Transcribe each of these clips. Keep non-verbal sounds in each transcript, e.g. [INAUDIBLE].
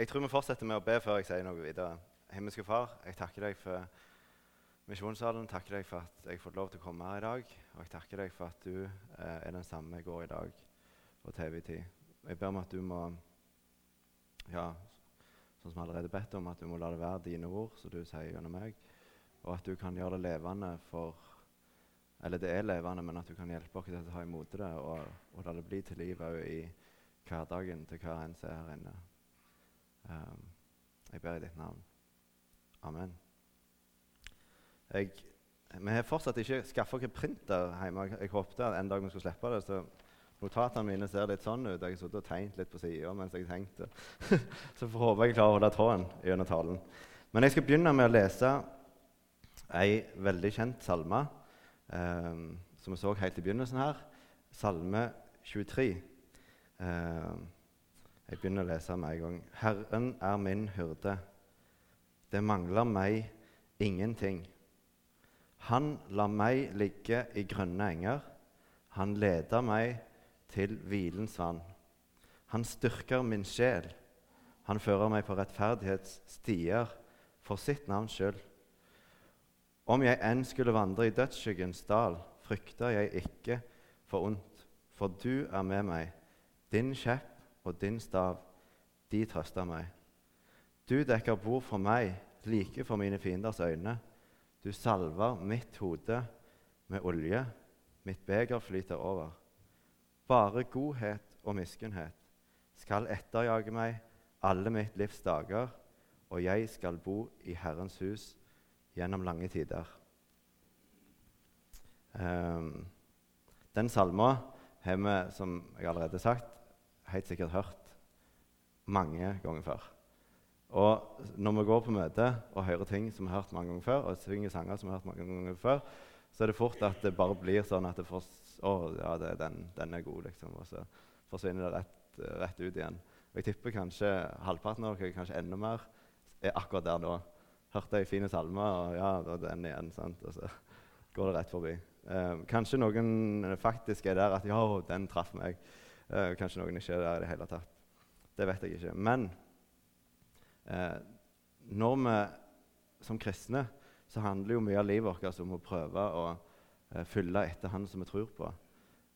Jeg tror vi fortsetter med å be før jeg sier noe videre. Himmelske Far, jeg takker deg for misjonssalen. Takker deg for at jeg har fått lov til å komme her i dag. Og jeg takker deg for at du eh, er den samme i går, i dag og til evig tid. Jeg ber om at du må ja, sånn som vi allerede bedt om, at du må la det være dine ord, som du sier gjennom meg, og at du kan gjøre det levende for Eller det er levende, men at du kan hjelpe oss til å ta imot det og, og la det bli til liv òg i hverdagen til hver en som er her inne. Um, jeg ber i ditt navn. Amen. Jeg, vi har fortsatt ikke skaffa oss printer hjemme. Jeg håpte en dag vi skulle slippe det. så Notatene mine ser litt sånn ut. Jeg har og tegnet litt på sida mens jeg tenkte. [LAUGHS] så får håpe jeg klarer å holde tråden gjennom talen. Men jeg skal begynne med å lese ei veldig kjent salme eh, som vi så helt i begynnelsen her. Salme 23. Eh, jeg begynner å lese med en gang. Herren er min hyrde. Det mangler meg ingenting. Han lar meg ligge i grønne enger. Han leder meg til hvilens vann. Han styrker min sjel. Han fører meg på rettferdighetsstier for sitt navns skyld. Om jeg enn skulle vandre i dødsskyggens dal, frykter jeg ikke for ondt, for du er med meg. Din kjepp og din stav, de trøster meg. Du dekker bord for meg, like for mine fienders øyne. Du salver mitt hode med olje, mitt beger flyter over. Bare godhet og miskunnhet skal etterjage meg alle mitt livs dager, og jeg skal bo i Herrens hus gjennom lange tider. Um, den salma har vi, som jeg allerede har sagt, helt sikkert hørt mange ganger før. Og når vi går på møte og hører ting som vi har hørt mange ganger før, og synger sanger som vi har hørt mange ganger før, så er det fort at det bare blir sånn at det får, å, ja, det, den, den, er god, liksom. Og så forsvinner det rett, rett, ut igjen. Og jeg tipper kanskje halvparten av dere, kanskje enda mer, er akkurat der nå. Hørte ei fin salme, og ja, er den igjen. sant? Og så går det rett forbi. Eh, kanskje noen faktisk er der at ja, den traff meg. Eh, kanskje noen ikke er der i det hele tatt. Det vet jeg ikke. Men eh, når vi som kristne så handler jo mye av livet vårt om å prøve å eh, følge etter Han som vi tror på.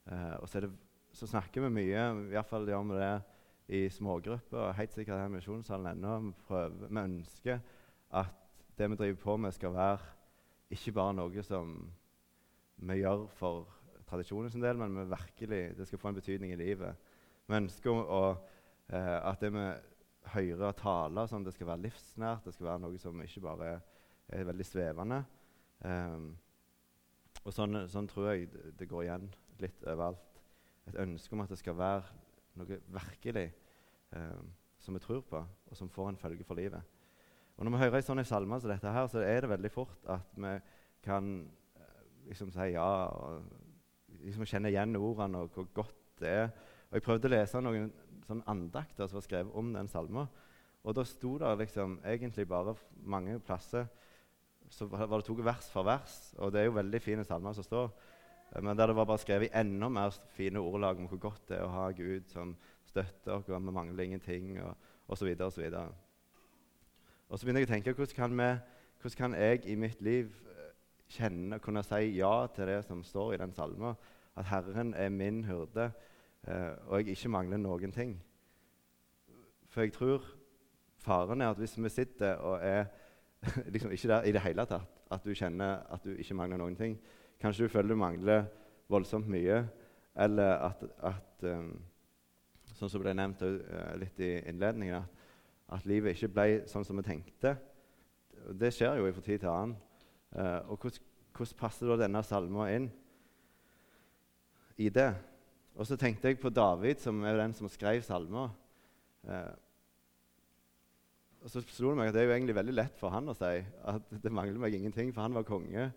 Eh, og så, det, så, snakker vi mye, i hvert fall gjør vi det i smågrupper, og helt sikkert her i Misjonssalen ennå. Vi, vi ønsker at det vi driver på med, skal være ikke bare noe som vi gjør for tradisjonen sin del, men vi virkelig, det skal få en betydning i livet. Vi ønsker å, eh, at det vi hører og taler, sånn, det skal være livsnært. Det skal være noe som ikke bare er er veldig svevende. Um, og sånn, sånn, tror jeg det, går igjen litt overalt. Et ønske om at det skal være noe virkelig um, som vi tror på, og som får en følge for livet. Og Når vi hører en sånn salme som dette, her, så er det veldig fort at vi kan uh, liksom si ja og liksom kjenne igjen ordene og hvor godt det er. Og Jeg prøvde å lese noen sånn andakter som var skrevet om den salmen. Og da sto det liksom egentlig bare mange plasser så var det tatt vers for vers. Og det er jo veldig fine salmer som står. Men der det var bare skrevet i enda mer fine ordlag om hvor godt det er å ha Gud som støtter oss, og vi mangler ingenting, og osv. Og, så videre, og så begynner jeg å tenke hvordan kan, vi, hvordan kan jeg i mitt liv kjenne og kunne si ja til det som står i den salmen? At Herren er min hyrde, eh, og jeg ikke mangler noen ting. For jeg tror faren er at hvis vi sitter og er [LAUGHS] liksom ikke der i det hele tatt. At du kjenner at du ikke mangler noen ting. Kanskje du føler du mangler voldsomt mye, eller at, at um, Sånn som ble nevnt uh, litt i innledningen, at, at, livet ikke ble sånn som vi tenkte. Det skjer jo fra tid til annen. Og hvordan passer da denne salmen inn i det? Og så tenkte jeg på David, som er den som skrev salmer. Eh, og så slo det meg at det er jo egentlig veldig lett for han å si at det mangler meg ingenting, for han var konge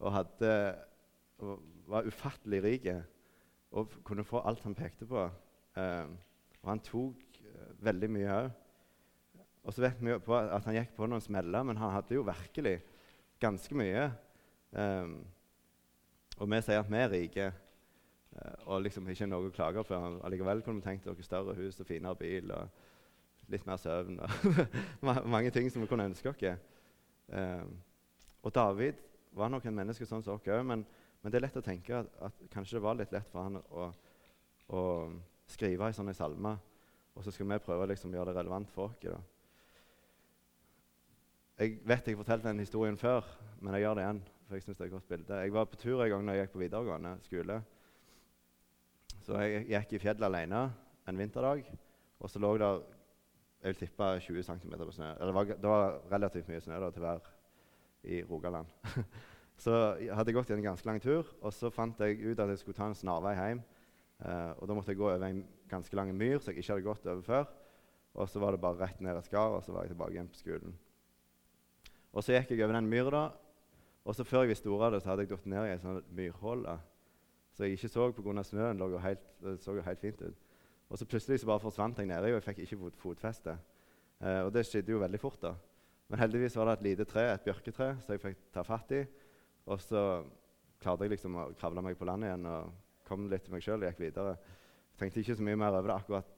og, hadde, og var ufattelig rik og kunne få alt han pekte på. Eh, og han tok eh, veldig mye òg. Og så vet vi på at han gikk på noen smeller, men han hadde jo virkelig ganske mye. Eh, og vi sier at vi er rike og liksom ikke noe å klage på. Allikevel kunne vi tenkt oss større hus og finere bil. og litt mer søvn og [LAUGHS] mange ting som vi kunne ønske oss. Eh, og David var nok en menneske sånn som oss òg, men, men, det er lett å tenke at, at, kanskje det var litt lett for han å, å skrive en sånn salme, og så skal vi prøve å liksom, gjøre det relevant for oss. Jeg vet jeg fortalte den historien før, men jeg gjør det igjen. for Jeg synes det er et godt bilde. Jeg var på tur en gang når jeg gikk på videregående skole. Så jeg gikk i fjellet alene en vinterdag, og så lå der jeg vil tippe 20 cm på snø. Det var, det var relativt mye snø da, til hver i Rogaland. [LAUGHS] så jeg hadde gått en ganske lang tur, og så fant jeg ut at jeg skulle ta en snarvei hjem. Uh, og Da måtte jeg gå over en ganske lang myr som jeg ikke hadde gått over før. Og så var det bare rett ned et skar, og så var jeg tilbake igjen på skolen. Og Så gikk jeg over den myra, og så før jeg visste ordet av det, så hadde jeg datt ned i ei sånn myrhulle så jeg ikke så pga. snøen. Lå helt, det så jo helt fint ut. Og så plutselig så bare forsvant jeg nedi, og jeg fikk ikke fot fotfeste. Eh, og det skjedde jo veldig fort. da. Men heldigvis var det et lite tre, et bjørketre, så jeg fikk ta fatt i. Og så klarte jeg liksom å kravle meg på land igjen og kom litt til meg sjøl og gikk videre. Jeg tenkte ikke så mye mer over det akkurat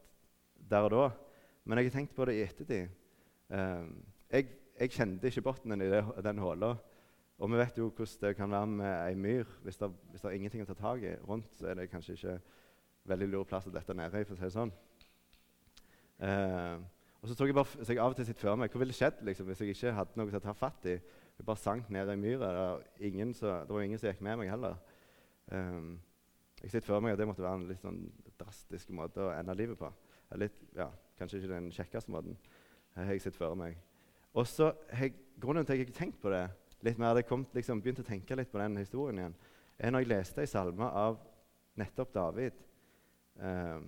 der og da, men jeg har tenkt på det i ettertid. Eh, jeg, jeg, kjente ikke bunnen i det, den håla. Og vi vet jo hvordan det kan være med ei myr. Hvis det, hvis det, er ingenting å ta tak i rundt, så er det kanskje ikke veldig lur plass å dette nede i. for å si det sånn. Eh, og så, tok jeg bare, så jeg av og til sitt før meg hva ville skjedd liksom, hvis jeg ikke hadde noe å ta fatt i. Jeg bare sank ned i myra. Det, det, var ingen som gikk med meg heller. Um, jeg sitter for meg at det måtte være en litt sånn drastisk måte å ende livet på. Litt, ja, kanskje ikke den kjekkeste måten. Jeg sitter for meg. Og så, Grunnen til at jeg ikke har tenkt på det litt mer, jeg kom, liksom, begynte å tenke litt på den historien igjen, er når jeg leste ei salme av nettopp David. Eh,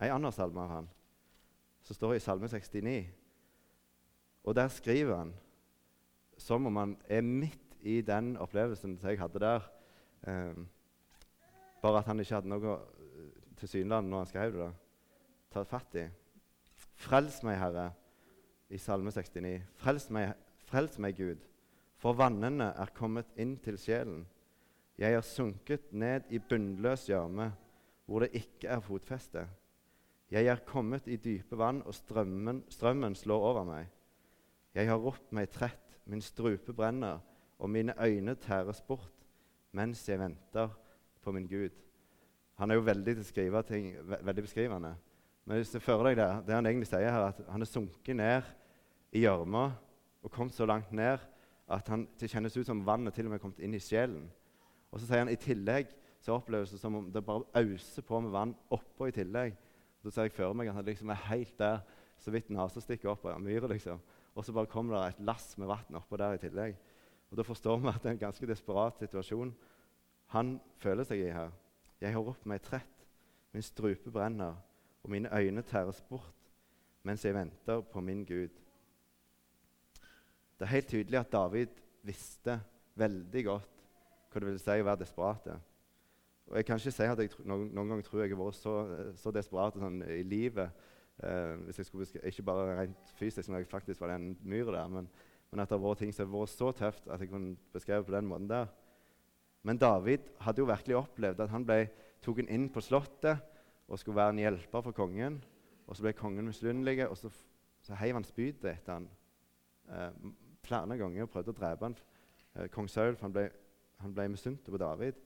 ei annen salme av han som står i Salme 69. Og der skriver han som om han er midt i den opplevelsen som jeg hadde der. Eh, bare at han ikke hadde noe eh, tilsynelatende når han skrev det. Ta fatt i. Frels meg, Herre, i Salme 69. Frels meg, frels meg, Gud, for vannene er kommet inn til sjelen. Jeg er sunket ned i bunnløs gjørme, hvor det ikke er fotfeste. Jeg er kommet i dype vann, og strømmen, strømmen slår over meg. Jeg har ropt meg trett, min strupe brenner, og mine øyne tæres bort mens jeg venter på min Gud. Han er jo veldig ting, veldig beskrivende. Men hvis du fører deg der, det han egentlig sier her, at han er sunket ned i gjørma og kommet så langt ned at han, det kjennes ut som vannet til og med er kommet inn i sjelen. Og så sier han i tillegg så oppleves det som om det bare auser på med vann oppå i tillegg. Da ser jeg for meg at han liksom er helt der, så vidt nesa stikker opp av myra. Liksom. Og så bare kommer det et lass med vann oppå der i tillegg. Og Da forstår vi at det er en ganske desperat situasjon han føler seg i her. Jeg har ropt meg trett, min strupe brenner, og mine øyne tæres bort mens jeg venter på min Gud. Det er helt tydelig at David visste veldig godt hva det ville si å være desperat. Og Jeg kan ikke si at jeg noen, noen gang tror jeg har vært så, så desperat sånn, i livet. Eh, hvis jeg skulle Ikke bare rent fysisk, men jeg faktisk var den myra der. Men, men, at det har vært ting som har vært så tøft at jeg kunne beskrevet på den måten der. Men David hadde jo virkelig opplevd at han ble tatt inn på slottet og skulle være en hjelper for kongen. Og så ble kongen misunnelig, og så, så heiv han spydet etter han eh, flere ganger og prøvde å drepe han. Eh, Kong Saul for han ble, han ble misunt på David.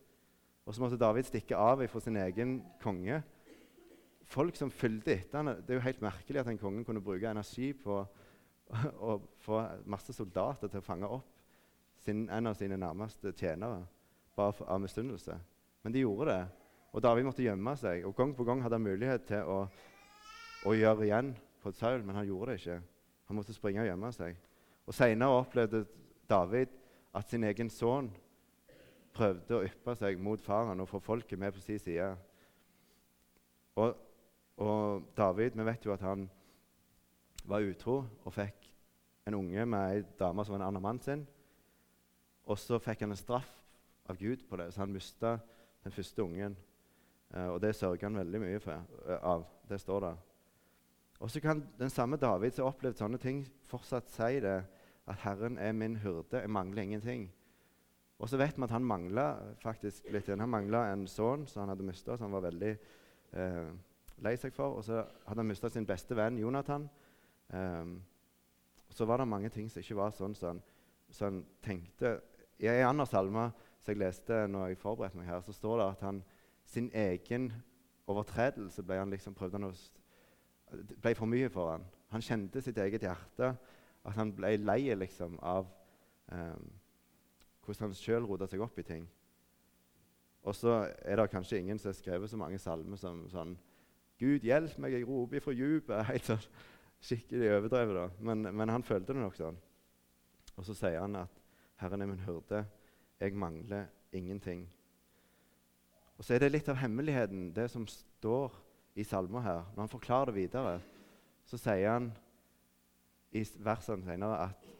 Og så måtte David stikke av fra sin egen konge. Folk som fulgte etter han, Det er jo helt merkelig at en konge kunne bruke energi på å få masse soldater til å fange opp sin, en av sine nærmeste tjenere bare for, av misunnelse. Men de gjorde det. Og David måtte gjemme seg. Og Gang på gang hadde han mulighet til å, å gjøre igjen på Saul, men han gjorde det ikke. Han måtte springe og gjemme seg. Og Senere opplevde David at sin egen sønn prøvde å yppe seg mot faren og få folket med på sin side. Og, og, David, vi vet jo at han var utro og fikk en unge med ei dame som var en annen mann sin. Og så fikk han en straff av Gud på det, så han mista den første ungen. Uh, og det sørger han veldig mye for, uh, av. Det står der. Og så kan den samme David som har opplevd sånne ting, fortsatt si det. At 'Herren er min hyrde, jeg mangler ingenting'. Og så vet vi at han mangla litt. Han mangla en sønn som han hadde mista, som han var veldig eh, lei seg for. Og så hadde han mista sin beste venn Jonathan Um, så var det mange ting som ikke var sånn som så han tenkte. I en annen salme som jeg leste når jeg forberedte meg her, så står det at han sin egen overtredelse ble han liksom han å, ble for mye for han. Han kjente sitt eget hjerte, at han ble lei liksom, av um, hvordan han sjøl rota seg opp i ting. Og så er det kanskje ingen som har skrevet så mange salmer som sånn Gud, hjelp meg, jeg roper ifra dypet. [LAUGHS] Helt sånn skikkelig overdrevet. da. Men, men, han følte det nok sånn. Og så sier han at 'Herren er min hyrde, jeg mangler ingenting'. Og så er det litt av hemmeligheten, det som står i salmer her. Når han forklarer det videre, så sier han i versene senere at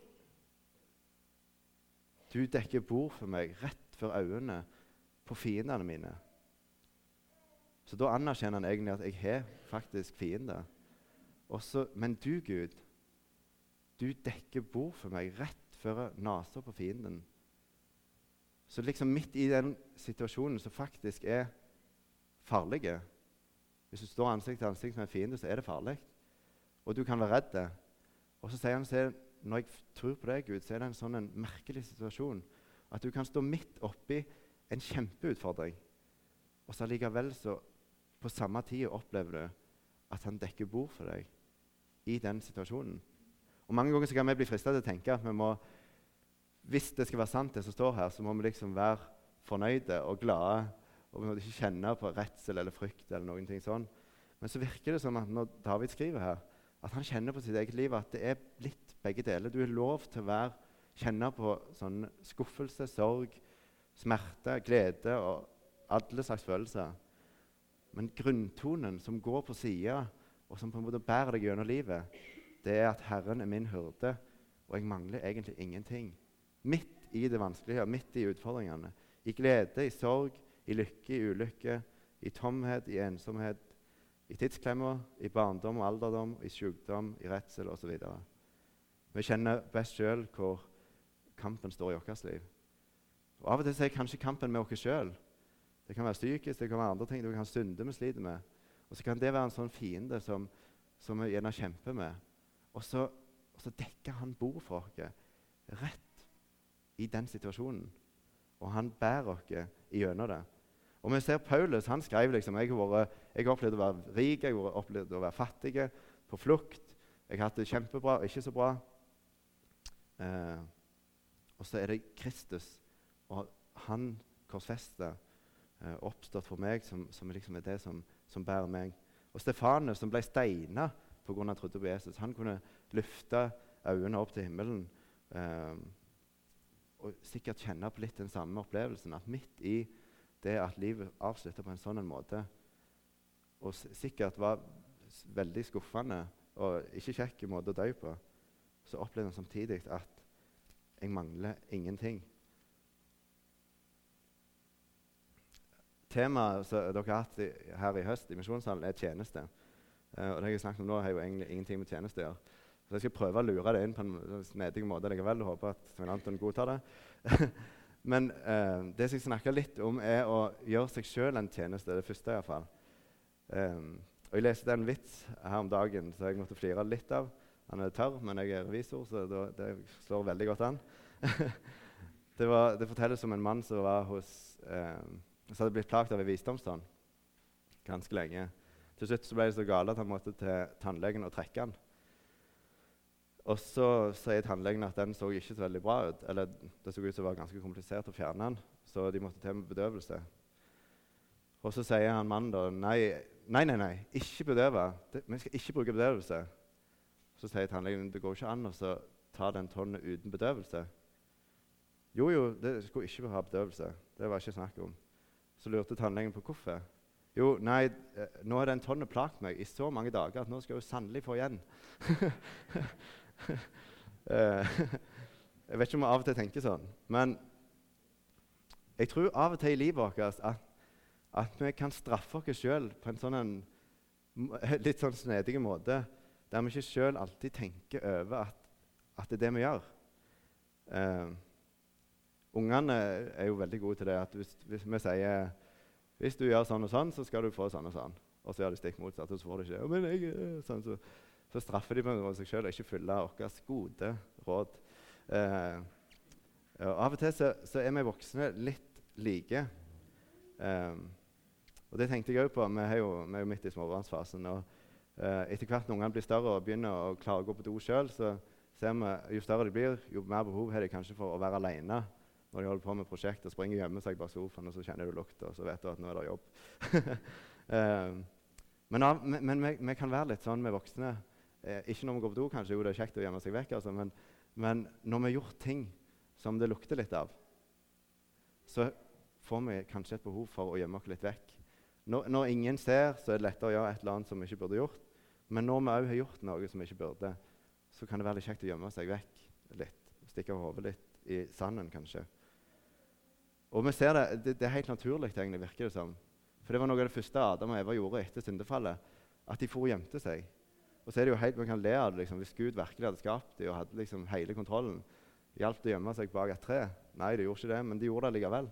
du dekker bord for meg rett for øynene på fiendene mine. Så da anerkjenner han egentlig at jeg har faktisk fiender. Også, men du, Gud, du dekker bord for meg rett før nesa på fienden. Så liksom midt i den situasjonen som faktisk er farlig Hvis du står ansikt til ansikt med en fiende, så er det farlig. Og du kan være redd. Og så sier han at når jeg tror på deg, Gud, så er det en sånn en merkelig situasjon at du kan stå midt oppi en kjempeutfordring, og så likevel så på samme tid opplever du at han dekker bord for deg i den situasjonen. Og Mange ganger så kan vi bli fristet til å tenke at vi må hvis det skal være sant, det som står her, så må vi liksom være fornøyde og glade. Og vi må ikke kjenne på redsel eller frykt. eller noen ting sånn. Men så virker det som at når David skriver her, at han kjenner på sitt eget liv at det er blitt begge deler. Du er lov til å være, kjenne på sånn skuffelse, sorg, smerte, glede og alle slags følelser. Men grunntonen som går på sida, og som på en måte bærer deg gjennom livet, det er at Herren er min hyrde, og jeg mangler egentlig ingenting. Midt i det vanskelige, midt i utfordringene. I glede, i sorg, i lykke, i ulykke, i tomhet, i ensomhet, i tidsklemmer, i barndom og alderdom, i sykdom, i redsel osv. Vi kjenner best sjøl hvor kampen står i vårt liv. Og Av og til er kanskje kampen med oss sjøl. Det kan være psykisk, det kan være andre ting, det kan være synder vi sliter med. Og så kan det være en sånn fiende som, som vi gjerne kjemper med. Og så, og så dekker han bord for oss rett i den situasjonen. Og han bærer oss gjennom det. Og vi ser Paulus han skrev liksom, jeg har, opplevd å være rik, jeg har opplevd å være fattig, på flukt. Jeg har hatt det kjempebra, og ikke så bra. Eh, og så er det Kristus og han korsfesta, eh, oppstått for meg, som, som liksom er det som, som, bærer meg. Og Stefanus, som ble steina pga. han trodde på Jesus, han kunne løfte øynene opp til himmelen. Eh, og sikkert kjenne på litt den samme opplevelsen. At midt i det at livet avslutter på en sånn måte, og sikkert var veldig skuffende og ikke kjekk måte å dø på, så opplevde han samtidig at jeg mangler ingenting. Temaet som dere har hatt her i høst i Misjonssalen, er tjeneste. Uh, og det jeg snakket om nå, har jo egentlig ingenting med tjeneste å gjøre. Så jeg skal prøve å lure det inn på en snedig måte likevel. og håper at Svein Anton godtar det. [LAUGHS] Men eh, det som jeg snakker litt om, er å gjøre seg sjøl en tjeneste. Det første, iallfall. Eh, og jeg leste en vits her om dagen så jeg måtte flire litt av. Han er tørr, men jeg er revisor, så det, det slår veldig godt an. [LAUGHS] det, var, det, fortelles om en mann som hos eh, som hadde blitt plaget av en visdomstann ganske lenge. Til slutt ble det så gale at han måtte til tannlegen og trekke den. Og så sier tannlegen at den så ikke så veldig bra ut. Eller det så ut som det var ganske komplisert å fjerne den, så de måtte til med bedøvelse. Og så sier han mannen da nei, nei, nei, nei ikke bedøve. Vi skal ikke bruke bedøvelse. Så sier tannlegen det går ikke an å ta den tonnen uten bedøvelse. Jo, jo, det skulle ikke ha bedøvelse. Det var ikke snakk om. Så lurte tannlegen på hvorfor. Jo, nei, eh, nå har den tonnen plaget meg i så mange dager at nå skal hun sannelig få igjen. [LAUGHS] Eh, [LAUGHS] jeg vet ikke om vi av og til tenker sånn, men jeg tror av og til i livet vårt at, at vi kan straffe oss sjøl på en sånn en, [LAUGHS] litt sånn snedig måte, der vi ikke sjøl alltid tenker over at, at, det er det vi gjør. Uh, ungene er jo veldig gode til det. at Hvis, hvis vi sier hvis du gjør sånn og sånn, så skal du få sånn og sånn. Og så gjør de stikk motsatt, og så får du ikke. det. Men jeg, sånn, så så straffer de på en måte seg sjøl og ikke følger vårt gode råd. Eh, og Av og til så, så, er vi voksne litt like. Eh, og det tenkte jeg òg på. Vi er, jo, vi er jo midt i småbarnsfasen. og eh, Etter hvert når ungene blir større og begynner å klare å gå på do sjøl, så ser vi jo større de blir, jo mer behov har de kanskje for å være alene når de holder på med prosjekt og springer og gjemmer seg bak sofaen, og så kjenner du lukta, og så vet du at nå er det jobb. [LAUGHS] eh, men vi, vi, kan være litt sånn med voksne. Eh, ikke når vi går på do, kanskje, jo det er kjekt å gjemme seg vekk, altså, men, men, når vi har gjort ting som det lukter litt av, så får vi kanskje et behov for å gjemme oss litt vekk. Når, når, ingen ser, så er det lettere å gjøre et eller annet som vi ikke burde gjort. Men når vi òg har gjort noe som vi ikke burde, så kan det være litt kjekt å gjemme seg vekk litt. Stikke hodet litt i sanden, kanskje. Og vi ser det, det, det er helt naturlig, egentlig, virker det som. For det var noe av det første Adam og Eva gjorde etter syndefallet. At de for og gjemte seg. Og så er det jo helt, Man kan le av det liksom, hvis Gud virkelig hadde skapt dem og hadde liksom hele kontrollen. Hjalp det å gjemme seg bak et tre? Nei, det gjorde ikke det, men de gjorde det likevel.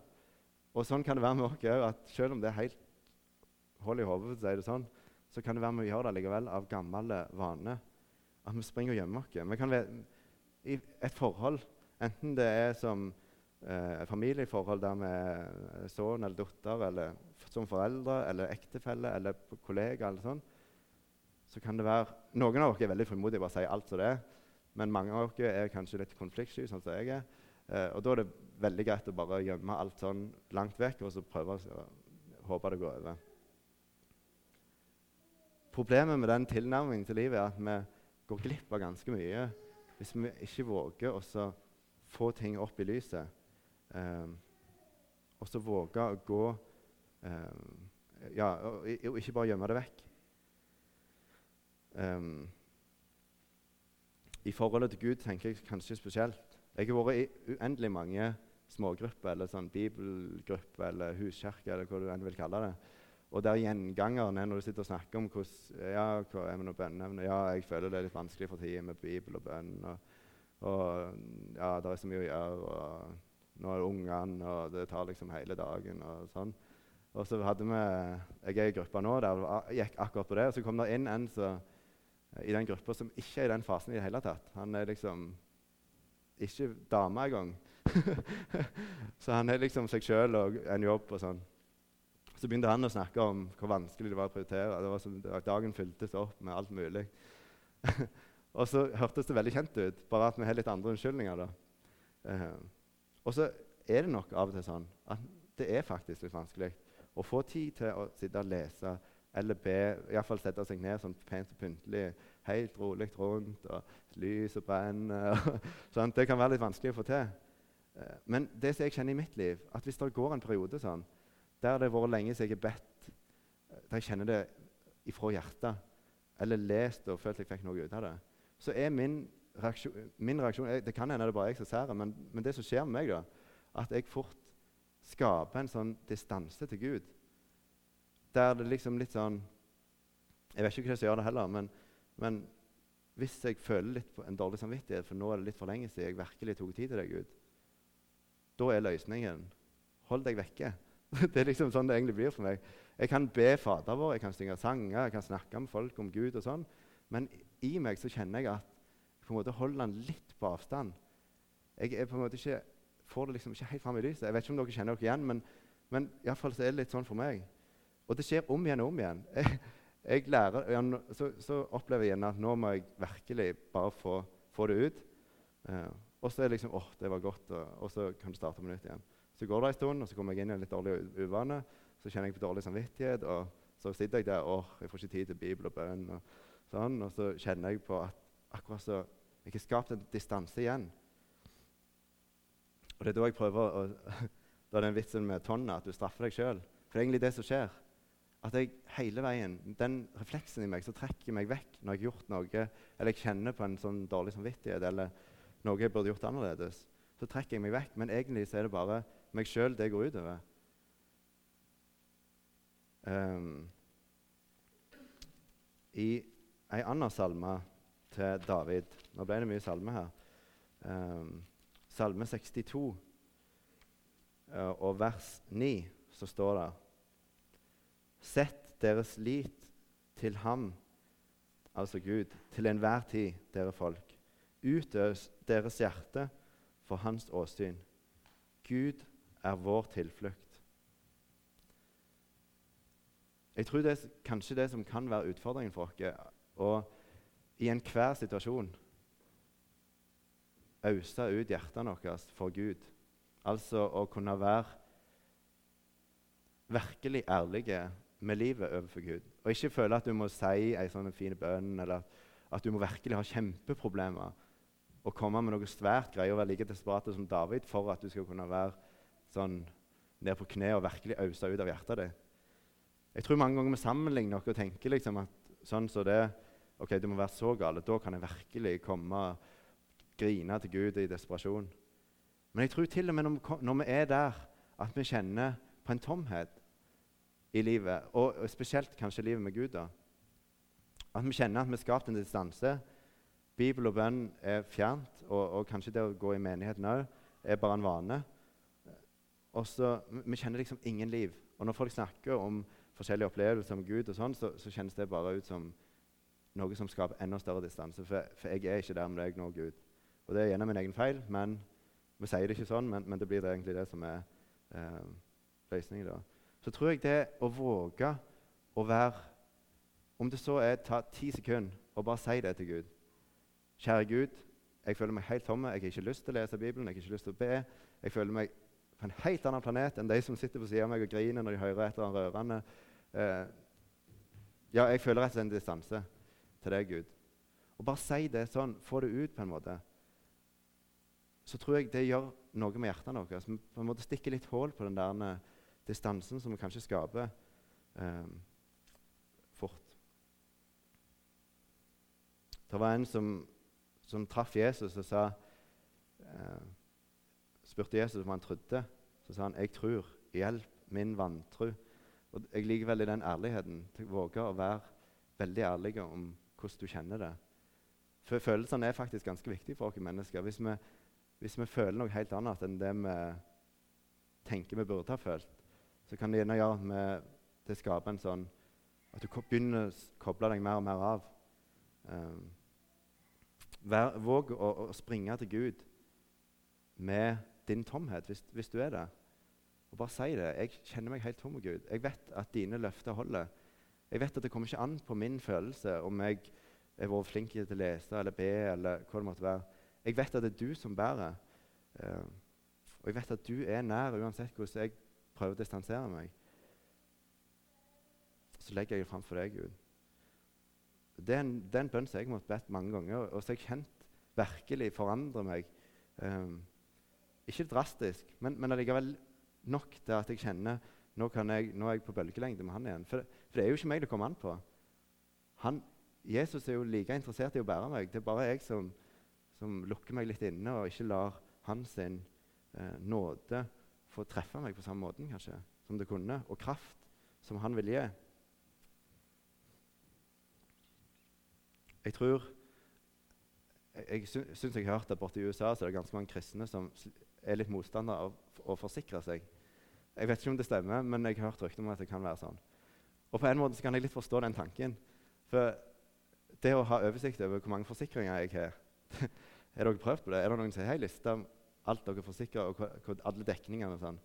Og sånn kan det være med oss òg. Selv om det er helt hold i hodet, si sånn, så kan det være med å gjøre det likevel av gamle vaner. At vi springer og gjemmer oss. Vi kan være i et forhold, enten det er som eh, familieforhold der vi er sønn eller datter, eller som foreldre eller ektefelle eller kollega, eller sånn, så kan det være Noen av dere er veldig frimodige og bare sier alt som det er. Men mange av dere er kanskje litt konfliktsky, sånn som jeg er. Eh, og da er det veldig greit å bare gjemme alt sånn langt vekk og så prøve å håpe det går over. Problemet med den tilnærmingen til livet er at vi går glipp av ganske mye hvis vi ikke våger å få ting opp i lyset. Eh, og så våge å gå eh, Ja, og, og, ikke bare gjemme det vekk. Um, I forholdet til Gud tenker jeg kanskje spesielt. Jeg har vært i uendelig mange smågrupper, eller sånn bibelgrupper, eller huskirke, eller hva du enn vil kalle det. Og der gjengangeren er når du sitter og snakker om hvordan, ja, hva er med Ja, jeg føler det er litt vanskelig for tida med Bibel og bønn. Og, og ja, det er så mye å gjøre. og nå er det ungene, og det tar liksom hele dagen. Og sånn. Og så hadde vi Jeg er i gruppa nå der gikk akkurat på det. Og så kom det inn en så, i den gruppa som ikke er i den fasen i det hele tatt. Han er liksom ikke dame engang. [LAUGHS] så han er liksom seg sjøl og en jobb og sånn. Så begynte han å snakke om hvor vanskelig det var å prioritere. Det var som, dagen fyltes opp med alt mulig. [LAUGHS] og så hørtes det veldig kjent ut, bare at vi har litt andre unnskyldninger. da. Uh, og så er det nok av og til sånn at det er faktisk litt vanskelig å få tid til å sitte og lese eller be, iallfall sette seg ned sånn pent og pyntelig, helt rolig rundt, og lys og brenner. [LAUGHS] sånn. Det kan være litt vanskelig å få til. Eh, men det som jeg kjenner i mitt liv, at hvis det går en periode sånn, der det har vært lenge siden jeg har bedt, eh, der jeg kjenner det ifra hjertet, eller lest og følt jeg fikk noe ut av det, så er min reaksjon, min reaksjon Det kan hende det er bare jeg som ser det, men, men, det som skjer med meg, da, at jeg fort skaper en sånn distanse til Gud. Der det liksom litt sånn Jeg vet ikke hva som gjør det heller, men, men hvis jeg føler litt på en dårlig samvittighet, for nå er det litt for lenge siden jeg virkelig tok tid til deg, Gud, da er løsningen hold deg vekke. [LAUGHS] det er liksom sånn det egentlig blir for meg. Jeg kan be Fader vår, jeg kan synge sanger, jeg kan snakke med folk om Gud, og sånn, men i meg så kjenner jeg at jeg på en måte holder han litt på avstand. Jeg er på en måte ikke, får det liksom ikke helt fram i lyset. Jeg vet ikke om dere kjenner dere igjen, men, men iallfall fall så er det litt sånn for meg. Og det skjer om igjen og om igjen. [LAUGHS] Jeg, jeg lærer, så, så, opplever jeg igjen at nå må jeg virkelig bare få, få det ut. Eh, og så er det liksom åh, det var godt, og, og, så kan du starte på nytt igjen. Så går det en stund, og så kommer jeg inn i en litt dårlig uvane. Så kjenner jeg på dårlig samvittighet, og så sitter jeg der åh, jeg får ikke tid til Bibel og bønn. Og, sånn, og så kjenner jeg på at akkurat så jeg har skapt en distanse igjen. Og Det er da jeg prøver å [LAUGHS] Da er den vitsen med tonna, at du straffer deg sjøl. For det er egentlig det som skjer. At jeg hele veien, Den refleksen i meg som trekker meg vekk når jeg har gjort noe, eller jeg kjenner på en sånn dårlig samvittighet, eller noe jeg burde gjort annerledes, så trekker jeg meg vekk. Men egentlig så er det bare meg sjøl det går utover. Um, I ei anna salme til David. Nå ble det mye salme her. Um, salme 62 uh, eh, og vers 9 så står det Sett deres lit til ham altså Gud, til enhver tid, dere folk. Utøs deres hjerte for hans åsyn. Gud er vår tilflukt. Jeg tror det er kanskje det som kan være utfordringen for oss. Og i enhver situasjon øse ut hjertene våre for Gud. Altså å kunne være virkelig ærlige med livet overfor Gud. Og ikke føle at du må si en sånn fin bønn, eller at du må virkelig ha kjempeproblemer og komme med noe svært greier og være like desperat som David for at du skal kunne være sånn ned på kne og virkelig øse ut av hjertet ditt. Jeg tror mange ganger vi sammenligner noe og tenker liksom at sånn så det, ok, det må være så galt. Da kan jeg virkelig komme og grine til Gud i desperasjon. Men jeg tror til og med når vi er der at vi kjenner på en tomhet i livet, og, spesielt kanskje livet med Gud, da, at vi kjenner at vi har skapt en distanse. Bibel og bønn er fjernt, og, og kanskje det å gå i menigheten òg er bare en vane. Og så, Vi kjenner liksom ingen liv. Og når folk snakker om forskjellige opplevelser om Gud, og sånn, så, så, kjennes det bare ut som noe som skaper enda større distanse. For, for jeg er ikke der med deg nå, Gud. Og det er gjennom min egen feil, men vi sier det ikke sånn, men, men det blir det egentlig det som er eh, løsningen. da. Så tror jeg det å våge å være Om det så er ta ti sekunder og bare si det til Gud. Kjære Gud, jeg føler meg helt tomme. Jeg har ikke lyst til å lese Bibelen, jeg har ikke lyst til å be. Jeg føler meg på en helt annen planet enn de som sitter på siden av meg og griner når de hører et eller annet rørende. Eh, ja, jeg føler rett og slett en distanse til deg, Gud. Og bare si det sånn, få det ut på en måte. Så tror jeg det gjør noe med hjertet vårt. Så vi på en måte stikker litt hull på den der eh, distansen som vi kanskje skaper eh, fort. Det var en som, som traff Jesus og sa eh, spurte Jesus om han trodde. Så sa han 'Jeg tror. Hjelp min vantro'. Og Jeg liker veldig den ærligheten. til å Våge å være veldig ærlig om hvordan du kjenner det. For Følelsene er faktisk ganske viktige for oss mennesker. Hvis vi, hvis vi føler noe helt annet enn det vi tenker vi burde ha følt, så kan det gjerne gjøre med det skaper en sånn at du begynner å koble deg mer og mer av. Um, vær, våg å, å, springe til Gud med din tomhet, hvis, hvis, du er det. Og bare si det. Jeg kjenner meg helt tom, Gud. Jeg vet at dine løfter holder. Jeg vet at det kommer ikke an på min følelse om jeg er vært flink til å lese eller be. eller hva det måtte være. Jeg vet at det er du som bærer. Um, og jeg vet at du er nær uansett hvordan jeg prøver å distansere meg. Så legger jeg det fram for deg, Gud. Det er en, det er en bønn som jeg måtte bedt mange ganger, og som jeg kjent virkelig forandrer meg. Um, ikke drastisk, men, men allikevel nok til at jeg kjenner nå, jeg, nå er jeg på bølgelengde med han igjen. For, for, det er jo ikke meg det kommer an på. Han, Jesus er jo like interessert i å bære meg. Det er bare jeg som, som lukker meg litt inne og ikke lar hans eh, nåde få treffe meg på samme måten kanskje, som det kunne, og kraft som han vil gi. Jeg tror Jeg, syns jeg har hørt at borte i USA så er det ganske mange kristne som er litt motstandere av å forsikre seg. Jeg vet ikke om det stemmer, men jeg har hørt rykter om at det kan være sånn. Og på en måte så kan jeg litt forstå den tanken. For det å ha oversikt over hvor mange forsikringer jeg har Har [LAUGHS] dere prøvd på det? Er det noen som har ei liste alt dere forsikrer, og alle dekningene og sånn?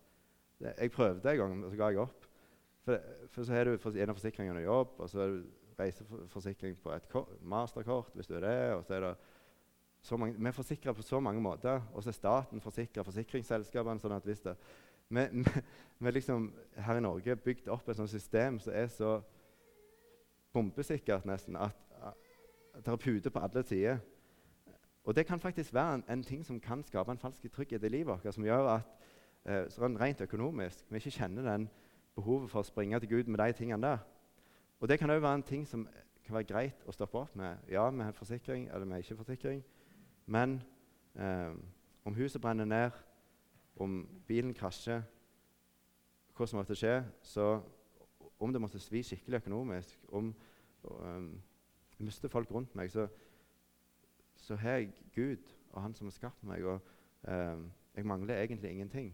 Jeg prøvde en gang, og så ga jeg opp. For, for så har du en av forsikringene jobb, og så er det reiseforsikring på et masterkort hvis du er det, og så er det så mange, vi er forsikra på så mange måter. Og så er staten forsikra forsikringsselskapene. sånn at hvis det, vi, [LAUGHS] vi liksom her i Norge bygd opp et sånt system som er så bombesikkert nesten at, at det er puter på alle sider. Og det kan faktisk være en, en, ting som kan skape en falsk trygghet i livet vårt, som gjør at eh, sånn rent økonomisk vi ikke kjenner den behovet for å springe til Gud med de tingene der. Og det kan òg være en ting som kan være greit å stoppe opp med. Ja, vi har forsikring, eller vi har ikke forsikring. Men eh, om huset brenner ned, om bilen krasjer, hva som måtte skje, så om det måtte svi skikkelig økonomisk, om um, jeg mister folk rundt meg, så, så har jeg Gud og Han som har skapt meg, og eh, jeg mangler egentlig ingenting.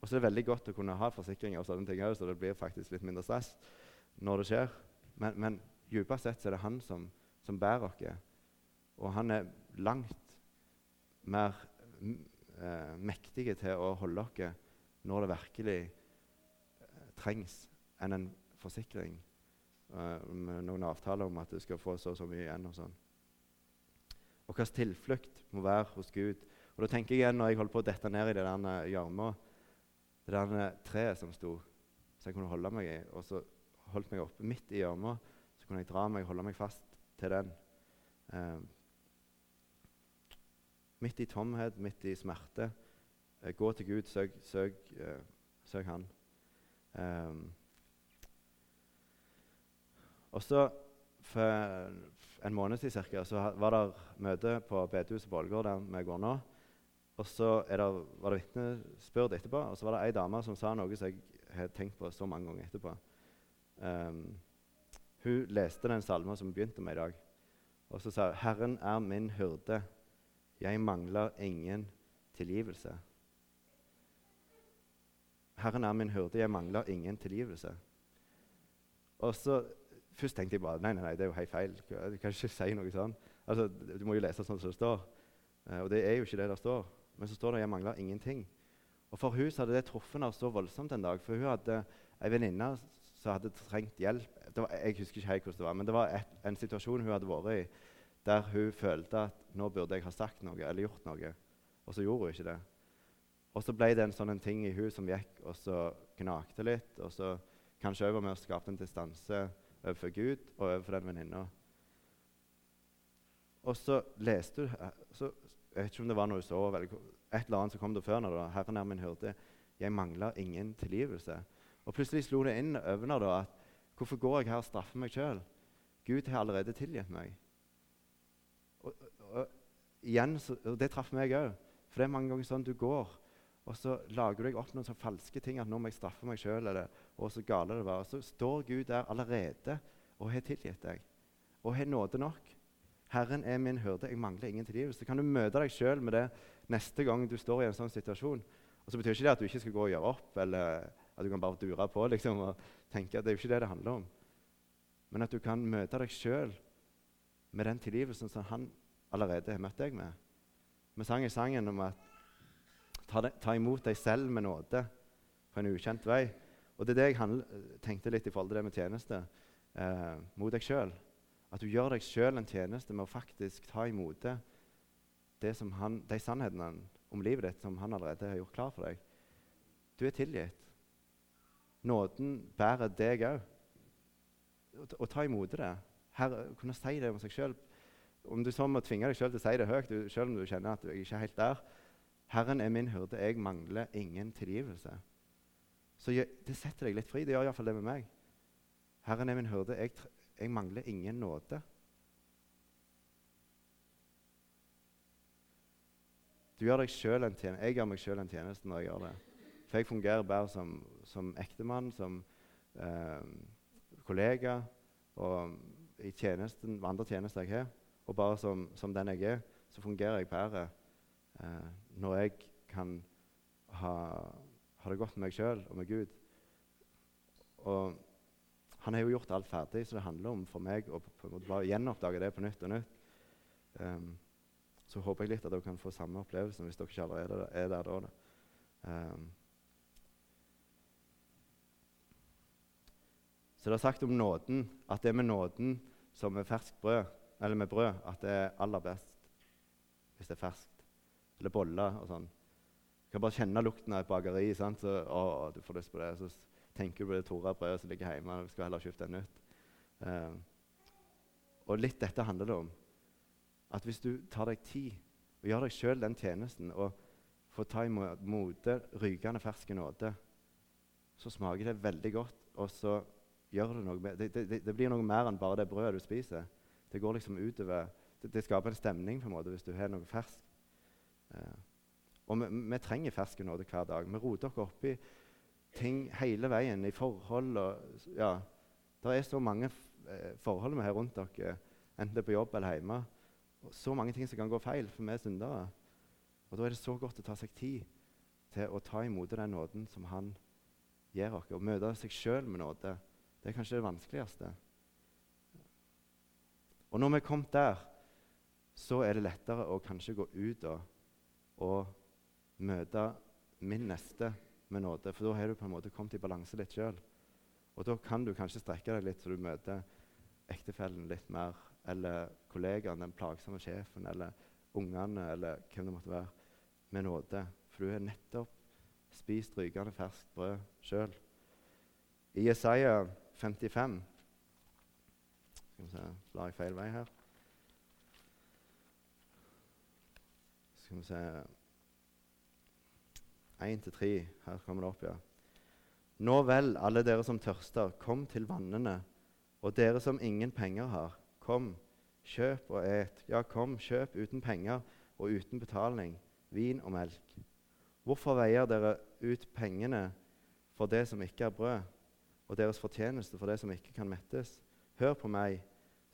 Og så er det veldig godt å kunne ha forsikringer og sånne ting så det blir faktisk litt mindre stress når det skjer. Men, men Djupest sett så er det han som, som bærer oss. Og han er langt mer eh, mektig til å holde oss når det virkelig eh, trengs, enn en forsikring eh, med noen avtaler om at du skal få så og så mye igjen. Og sånn. Og hvilken tilflukt må være hos Gud. Og da tenker jeg igjen når jeg holder på å dette ned i det der gjørma, det der treet som sto, så jeg kunne holde meg i, og så holdt meg oppe midt i gjørma, så kunne jeg dra meg og holde meg fast til den. Eh, midt i tomhet, midt i smerte. Eh, gå til Gud, søk, søk, eh, søk Han. Um, og så For en måned siden cirka, så var det møte på bedehuset på Ålgård der vi går nå. Og så det, var det vitnesbyrd etterpå, og så var det ei dame som sa noe som jeg har tenkt på så mange ganger etterpå. Um, hun leste den salmen som vi begynte med i dag, og så sa hun 'Herren er min hyrde, jeg mangler ingen tilgivelse'. Herren er min hyrde, jeg mangler ingen tilgivelse. Og så, Først tenkte jeg bare nei, nei, nei, det er jo helt feil. Du kan ikke si noe sånn. Altså, Du må jo lese sånn som det står. Uh, og det er jo ikke det der står. Men så står det 'jeg mangler ingenting'. Og For hun hadde det truffet henne så voldsomt en dag. For hun hadde ei venninne som hadde trengt hjelp. Var, jeg husker ikke helt hvordan det var, men det var et, en situasjon hun hadde vært i der hun følte at nå burde jeg ha sagt noe eller gjort noe, og så gjorde hun ikke det. Og så ble det en sånn ting i hun som gikk og så gnagte litt. Og så kanskje over med å skape en distanse overfor Gud og overfor den venninna. Og så leste du så, Jeg vet ikke om det var noe så veldig, Et eller annet som kom der før når var 'Herren er min hyrde'. Jeg mangler ingen tilgivelse. Og plutselig slo det inn over da, at hvorfor går jeg her og straffer meg sjøl? Gud har allerede tilgitt meg. Og, og, og igjen, så, og Det traff meg òg. For det er mange ganger sånn du går og så lager du deg opp noen sånne falske ting at nå må jeg straffe meg sjøl. Og så gale det var. Og Så står Gud der allerede og har tilgitt deg. Og har nåde nok. Herren er min hyrde, jeg mangler ingen tilgivelse. Kan du møte deg sjøl med det neste gang du står i en sånn situasjon? Og så betyr ikke det at du ikke skal gå og gjøre opp, eller at du kan bare dure på liksom, og tenke at det er jo ikke det det handler om. Men at du kan møte deg sjøl med den tilgivelsen som han allerede har møtt deg med. Vi sang i sangen om at ta, de, ta imot deg selv med nåde på en ukjent vei. Og det er det jeg handl, tenkte litt i forhold til det med tjeneste eh, mot deg sjøl. At du gjør deg sjøl en tjeneste med å faktisk ta imot det, det han, de sannhetene om livet ditt som han allerede har gjort klar for deg. Du er tilgitt. Nåden bærer deg òg. Og ta imot det. Her, kunne si det om seg sjøl. Om du så må tvinge deg sjøl til å si det høyt, selv om du kjenner at du ikke er helt der, 'Herren er min hyrde, jeg mangler ingen tilgivelse'. Så det setter deg litt fri. Det gjør iallfall det med meg. 'Herren er min hyrde, jeg, jeg mangler ingen nåde'. Du gjør deg selv en tjeneste. Jeg gjør meg sjøl en tjeneste når jeg gjør det. For jeg fungerer bare som, som ektemann, som eh, kollega og i tjenesten, andre tjenester jeg har. Og bare som, som den jeg er, så fungerer jeg bedre eh, når jeg kan ha, ha det godt med meg sjøl og med Gud. Og han har jo gjort alt ferdig, så det handler om for meg å bare gjenoppdage det på nytt og nytt. Um, så håper jeg litt at dere kan få samme opplevelse hvis dere ikke allerede er der da. Um, så det er sagt om nåden at det er med nåden som med ferskt brød, eller med brød, at det er aller best hvis det er ferskt eller boller og sånn. Du kan bare kjenne lukten av et bakeri, sant? så å, du får lyst på det. Så tenker du på det Tora-brødet som ligger hjemme. Vi skal heller kjøpe et nytt. Uh, og litt dette handler det om. At hvis du tar deg tid og gjør deg sjøl den tjenesten og får ta imot rykende ferske nåde, så smaker det veldig godt. Og så gjør det noe med, det, det, det, blir noe mer enn bare det brødet du spiser. Det går liksom utover, det, det skaper en stemning på en måte hvis du har noe ferskt. Eh, og vi, vi, trenger ferske nåde hver dag. Vi roter oss i ting hele veien, i forhold og ja, Det er så mange eh, forhold vi har rundt dere, enten det er på jobb eller hjemme. Og så mange ting som kan gå feil, for vi er syndere. Og Da er det så godt å ta seg tid til å ta imot den nåden som Han gir oss. Og møte seg sjøl med nåde. Det er kanskje det vanskeligste. Og når vi er kommet der, så er det lettere å kanskje gå ut og, og møte min neste med nåde. For da har du på en måte kommet i balanse litt sjøl. Og da kan du kanskje strekke deg litt så du møter ektefellen litt mer, eller kollegaen, den plagsomme sjefen, eller ungene, eller hvem det måtte være, med nåde. For du har nettopp spist rykende ferskt brød sjøl. I Jesaja 55 Skal vi se Blar jeg feil vei her? Skal vi se 1-3. Her kommer det opp, ja. Nå vel, alle dere som tørster, kom til vannene. Og dere som ingen penger har, kom, kjøp og et. Ja, kom, kjøp uten penger og uten betaling, vin og melk. Hvorfor veier dere ut pengene for det som ikke er brød, og deres fortjeneste for det som ikke kan mettes? Hør på meg,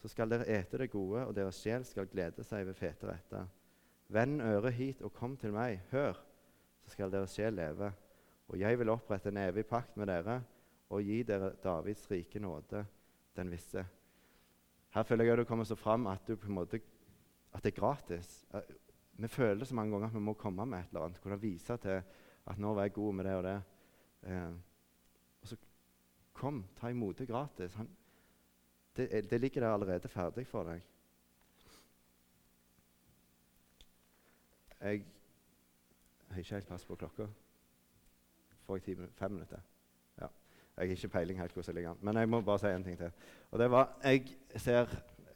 så skal dere ete det gode, og deres sjel skal glede seg ved fete retter. Vend øret hit og kom til meg. Hør, så skal deres sjel leve. Og jeg vil opprette en evig pakt med dere og gi dere Davids rike nåde, den visse. Her føler jeg at du kommer så fram at, du på en måte, at det er gratis. Vi føler så mange ganger at vi må komme med et eller annet. Kunne vise til at 'nå var jeg god med det og det'. Eh, og så kom, ta imot det gratis. Han, det, det, ligger der allerede ferdig for deg. Jeg har ikke helt pass på klokka. Får jeg ti, fem minutter? Ja. Jeg har ikke peiling helt hvordan jeg ligger an. Men jeg må bare si en ting til. Og det var, Jeg ser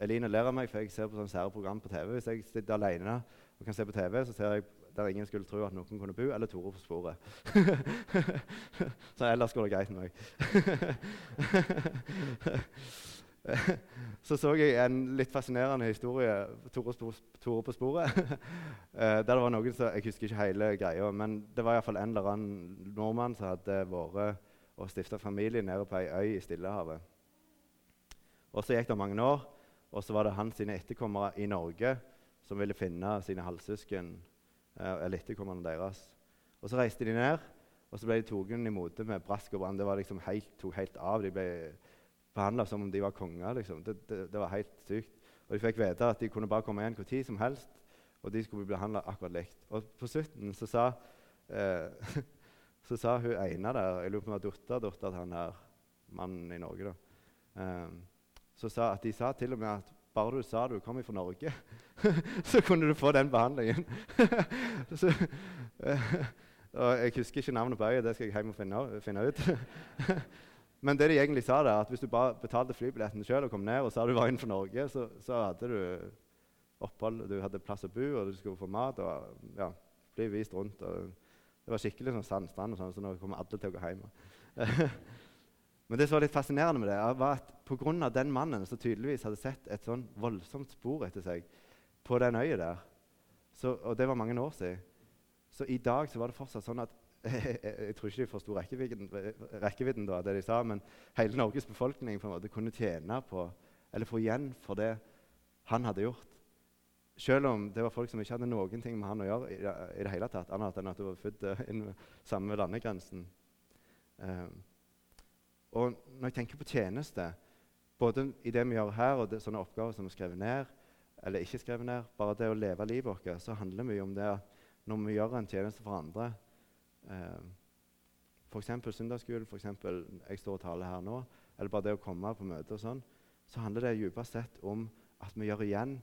Eline ler av meg, for jeg ser på sånne sære program på TV. Hvis jeg sitter alene og kan se på TV, så ser jeg der ingen skulle tro at noen kunne bo, eller Tore på sporet. [LAUGHS] så ellers går det greit med meg. [LAUGHS] [LAUGHS] så så jeg en litt fascinerende historie Tore, Tore på sporet. [LAUGHS] der det var noen som, Jeg husker ikke hele greia, men det var iallfall en eller annen nordmann som hadde vært og stifta familie nede på ei øy i Stillehavet. Og Så gikk det mange år, og så var det hans etterkommere i Norge som ville finne sine halvsøsken eh, eller etterkommerne deres. Og Så reiste de ned, og så ble de tatt imot med brask og brann. Det var liksom helt, tok helt av. De ble behandla som om de var konger. Liksom. Det, det, det, var helt sykt. Og De fikk vite at de kunne bare komme igjen tid som helst, og de skulle bli behandla akkurat likt. Og på slutten så sa, eh, [LAUGHS] så sa hun ene der Jeg lurer på om det var dattera til han her mannen i Norge. da, eh, så sa at De sa til og med at bare du sa du kom fra Norge, [LAUGHS] så kunne du få den behandlingen. [LAUGHS] så, og jeg husker ikke navnet på øyet, det skal jeg hjem og finne, finne ut. Men det de egentlig sa er at hvis du bare betalte flybilletten sjøl og kom ned og sa du var innenfor Norge, så, så, hadde du opphold, du hadde plass å bo, og du skulle få mat og ja, bli vist rundt. det var skikkelig sånn sandstrand, og sånn, så nå kommer alle til å gå hjem. [LAUGHS] Men det som var litt fascinerende med det, var at pga. den mannen som tydeligvis hadde sett et sånn voldsomt spor etter seg på den øya der, så, og det var mange år siden, så i dag så var det fortsatt sånn at [LAUGHS] jeg, tror ikke de forsto rekkevidden, rekkevidden da, det de sa, men hele Norges befolkning på en måte kunne tjene på, eller få igjen for det han hadde gjort. Selv om det var folk som ikke hadde noen ting med han å gjøre, i, i det hele tatt, annet enn at du var født inn innen samme landegrensen. Um, og når jeg tenker på tjeneste, både i det vi gjør her, og det, sånne oppgaver som er skrevet ned, eller ikke skrevet ned, bare det å leve livet vårt, så handler mye om det at når vi gjør en tjeneste for andre eh, F.eks. søndagsskolen, f.eks. jeg står og taler her nå, eller bare det å komme på møte og sånn, så handler det dypest sett om at vi gjør igjen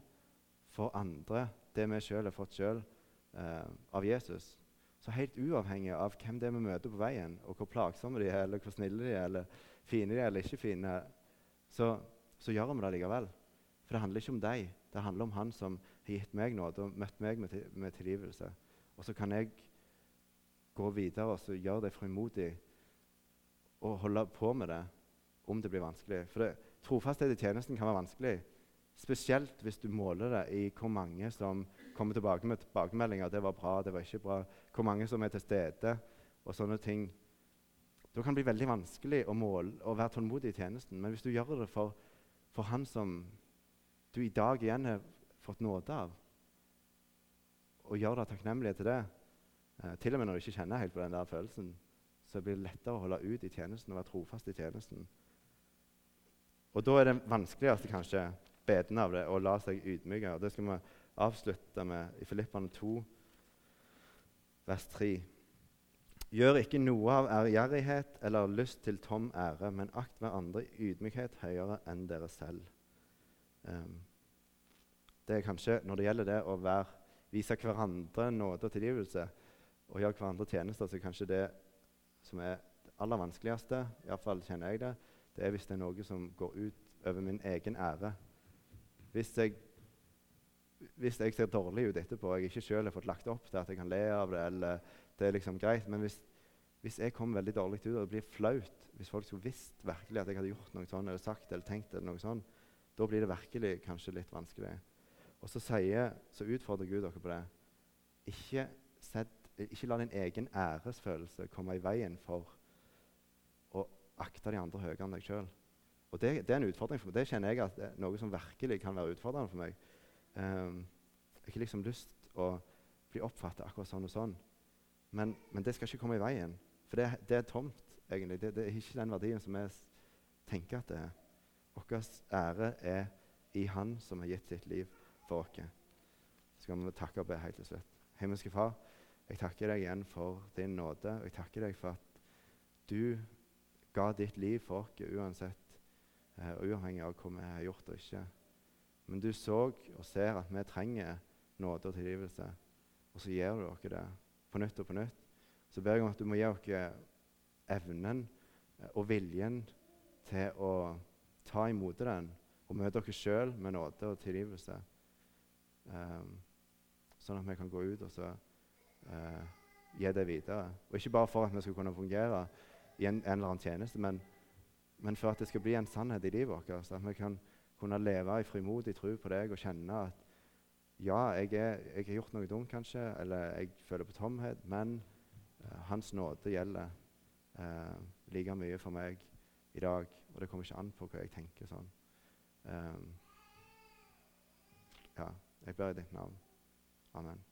for andre det vi sjøl har fått sjøl eh, av Jesus. Så helt uavhengig av hvem det er vi møter på veien, og hvor plagsomme de er, eller hvor snille de er, eller fine de er, eller ikke fine, så, så gjør vi det likevel. For det handler ikke om deg. Det handler om Han som har gitt meg nåde og møtt meg med, med tilgivelse. Og så kan jeg gå videre og gjøre det frimodig og holde på med det om det blir vanskelig. For det, trofasthet i tjenesten kan være vanskelig. Spesielt hvis du måler det i hvor mange som kommer tilbake med tilbakemeldinger. Det var bra, det var ikke bra. Hvor mange som er til stede, og sånne ting. Da kan det bli veldig vanskelig å, måle, å være tålmodig i tjenesten. Men hvis du gjør det for, for han som du i dag igjen har fått nåde av, og gjør deg takknemlig til det, eh, til og med når du ikke kjenner helt på den der følelsen, så blir det lettere å holde ut i tjenesten og være trofast i tjenesten. Og da er det vanskeligste kanskje beden av det å la seg ydmyke. Det skal vi avslutte med i Filippane 2, vers 3. Gjør ikke noe av ærgjerrighet eller lyst til tom ære, men akt hverandre i ydmykhet høyere enn dere selv. Um, det er kanskje, Når det gjelder det å være, vise hverandre nåde og tilgivelse og gjøre hverandre tjenester, så er kanskje det som er det aller vanskeligste, iallfall kjenner jeg det, det er hvis det er noe som går ut over min egen ære. Hvis jeg, hvis jeg ser dårlig ut etterpå og jeg ikke selv har fått lagt opp til at jeg kan le av det, eller det er liksom greit, men hvis, hvis jeg kommer veldig dårlig ut og det blir flaut Hvis folk skulle visst virkelig at jeg hadde gjort noe sånn, eller sagt eller tenkt eller noe sånn, da blir det virkelig kanskje litt vanskelig. Og så, sier, så utfordrer Gud dere på det. Ikke, sett, ikke la din egen æresfølelse komme i veien for å akte de andre høyere enn deg sjøl. Det, det, er en utfordring for meg. Det kjenner jeg at det er noe som virkelig kan være utfordrende for meg. Um, jeg har ikke liksom lyst å bli oppfattet akkurat sånn og sånn. Men, men, det skal ikke komme i veien. For det, det er tomt, egentlig. Det, det, er ikke den verdien som vi tenker at det er. Vår ære er i Han som har gitt sitt liv for oss. Så kan vi takke og be helt til slutt. Himmelske Far, jeg takker deg igjen for din nåde. Og jeg takker deg for at du ga ditt liv for oss uansett uh, uavhengig av hva vi har gjort og ikke. Men du så og ser at vi trenger nåde og tilgivelse, og så gir du oss det på nytt og på nytt. Så ber jeg om at du må gi oss evnen eh, og viljen til å ta imot den og møte dere sjøl med nåde og tilgivelse. Um, sånn at vi kan gå ut og så, uh, gi det videre. Og ikke bare for at vi skal kunne fungere i en, en eller annen tjeneste, men, men, for at det skal bli en sannhet i livet vårt. Så at vi kan kunne leve i frimodig tro på deg og kjenne at ja, jeg, er, jeg, har gjort noe dumt, kanskje, eller jeg føler på tomhet, men eh, Hans nåde gjelder eh, like mye for meg i dag. Og det kommer ikke an på hva jeg tenker sånn. Um, ja, jeg ber i ditt navn. Amen.